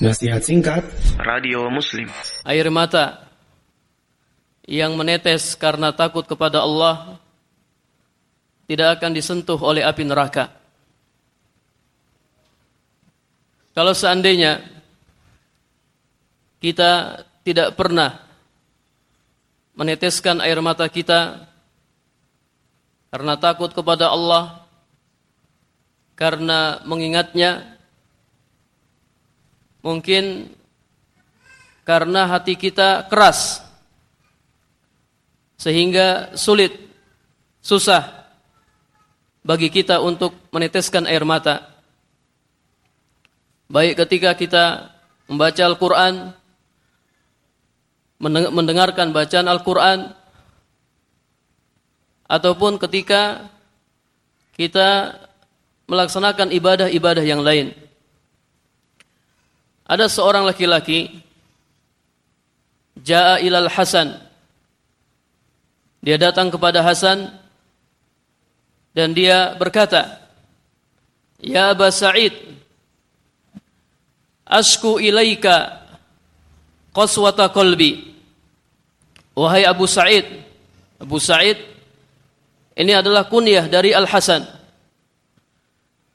Nasihat singkat Radio Muslim air mata yang menetes karena takut kepada Allah tidak akan disentuh oleh api neraka. Kalau seandainya kita tidak pernah meneteskan air mata kita karena takut kepada Allah, karena mengingatnya, Mungkin karena hati kita keras sehingga sulit, susah bagi kita untuk meneteskan air mata. Baik ketika kita membaca Al-Quran, mendengarkan bacaan Al-Quran, ataupun ketika kita melaksanakan ibadah-ibadah yang lain. Ada seorang laki-laki Ja'a ilal Hasan. Dia datang kepada Hasan Dan dia berkata Ya Aba Sa'id Asku ilaika Qaswata qalbi. Wahai Abu Sa'id Abu Sa'id Ini adalah kunyah dari Al-Hasan.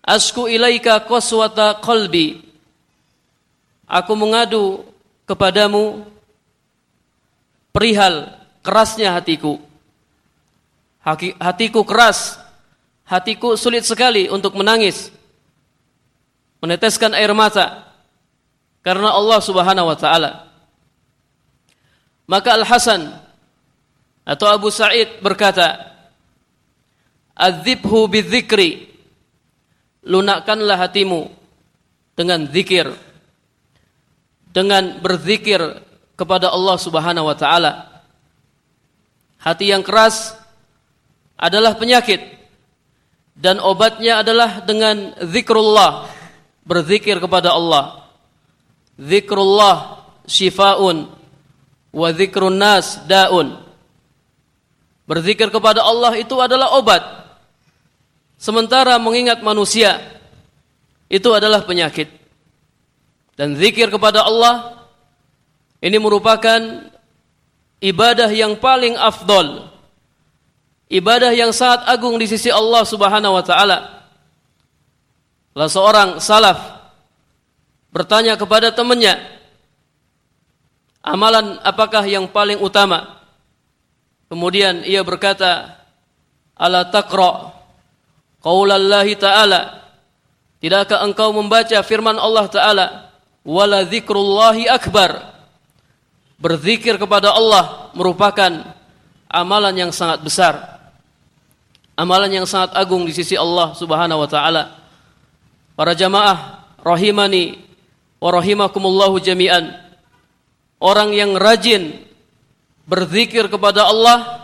Asku ilaika qaswata qalbi aku mengadu kepadamu perihal kerasnya hatiku. Hatiku keras, hatiku sulit sekali untuk menangis, meneteskan air mata karena Allah Subhanahu wa taala. Maka Al Hasan atau Abu Sa'id berkata, "Adzibhu bidzikri." Lunakkanlah hatimu dengan zikir dengan berzikir kepada Allah Subhanahu wa taala. Hati yang keras adalah penyakit dan obatnya adalah dengan zikrullah, berzikir kepada Allah. Zikrullah syifaun wa zikrun nas daun. Berzikir kepada Allah itu adalah obat. Sementara mengingat manusia itu adalah penyakit. Dan zikir kepada Allah ini merupakan ibadah yang paling afdol. Ibadah yang sangat agung di sisi Allah Subhanahu wa taala. Salah seorang salaf bertanya kepada temannya, "Amalan apakah yang paling utama?" Kemudian ia berkata, "Ala taqra qaulallahi ta'ala." Tidakkah engkau membaca firman Allah Ta'ala wala dzikrullahi akbar. Berzikir kepada Allah merupakan amalan yang sangat besar. Amalan yang sangat agung di sisi Allah Subhanahu wa taala. Para jamaah rahimani wa rahimakumullahu jami'an. Orang yang rajin berzikir kepada Allah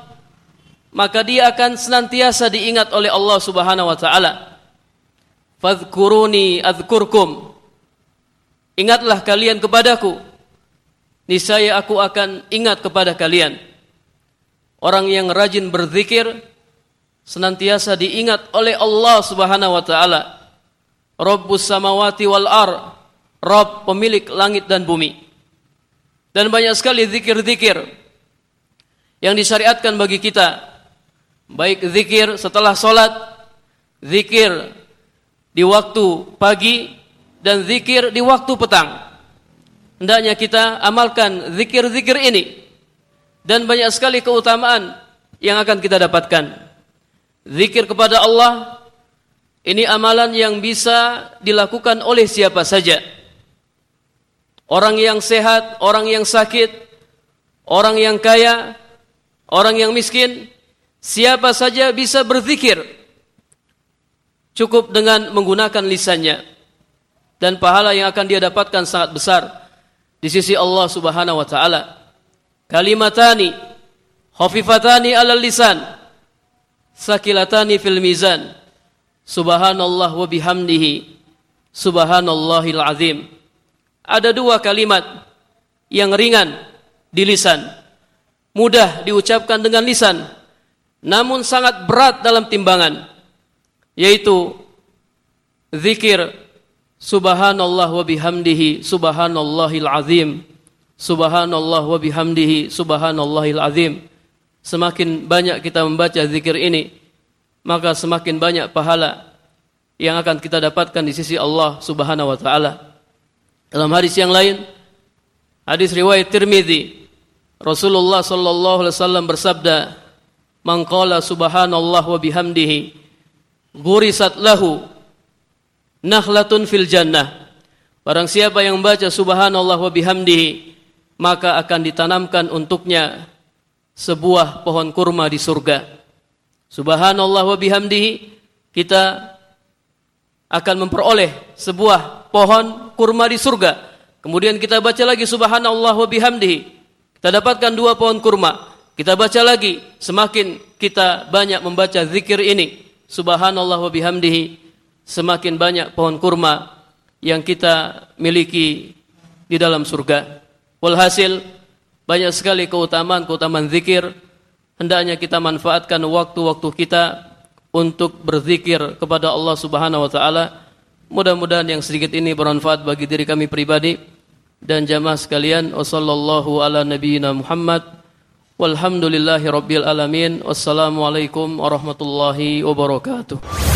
maka dia akan senantiasa diingat oleh Allah Subhanahu wa taala. Fadhkuruni adzkurkum Ingatlah kalian kepadaku. Niscaya aku akan ingat kepada kalian. Orang yang rajin berzikir senantiasa diingat oleh Allah Subhanahu wa taala. Rabbus samawati wal ar. Rabb pemilik langit dan bumi. Dan banyak sekali zikir-zikir yang disyariatkan bagi kita. Baik zikir setelah sholat, zikir di waktu pagi, dan zikir di waktu petang. Hendaknya kita amalkan zikir-zikir ini dan banyak sekali keutamaan yang akan kita dapatkan. Zikir kepada Allah ini amalan yang bisa dilakukan oleh siapa saja. Orang yang sehat, orang yang sakit, orang yang kaya, orang yang miskin, siapa saja bisa berzikir. Cukup dengan menggunakan lisannya dan pahala yang akan dia dapatkan sangat besar di sisi Allah Subhanahu wa taala. Kalimatani khafifatani 'alal lisan sakilatani fil mizan. Subhanallah wa bihamdihi subhanallahil azim. Ada dua kalimat yang ringan di lisan, mudah diucapkan dengan lisan, namun sangat berat dalam timbangan, yaitu zikir Subhanallah wa bihamdihi subhanallahil azim. Subhanallah wa bihamdihi subhanallahil azim. Semakin banyak kita membaca zikir ini, maka semakin banyak pahala yang akan kita dapatkan di sisi Allah Subhanahu wa taala. Dalam hadis yang lain, hadis riwayat Tirmizi, Rasulullah sallallahu alaihi wasallam bersabda, "Man qala subhanallah wa bihamdihi, ghurisat lahu nakhlatun fil jannah. Barang siapa yang membaca subhanallah wa bihamdihi, maka akan ditanamkan untuknya sebuah pohon kurma di surga. Subhanallah wa bihamdihi, kita akan memperoleh sebuah pohon kurma di surga. Kemudian kita baca lagi subhanallah wa bihamdihi. Kita dapatkan dua pohon kurma. Kita baca lagi, semakin kita banyak membaca zikir ini, subhanallah wa bihamdihi, semakin banyak pohon kurma yang kita miliki di dalam surga. Walhasil banyak sekali keutamaan-keutamaan zikir hendaknya kita manfaatkan waktu-waktu kita untuk berzikir kepada Allah Subhanahu wa taala. Mudah-mudahan yang sedikit ini bermanfaat bagi diri kami pribadi dan jamaah sekalian. Wassallallahu ala nabiyyina Muhammad. Walhamdulillahi rabbil alamin. Wassalamualaikum warahmatullahi wabarakatuh.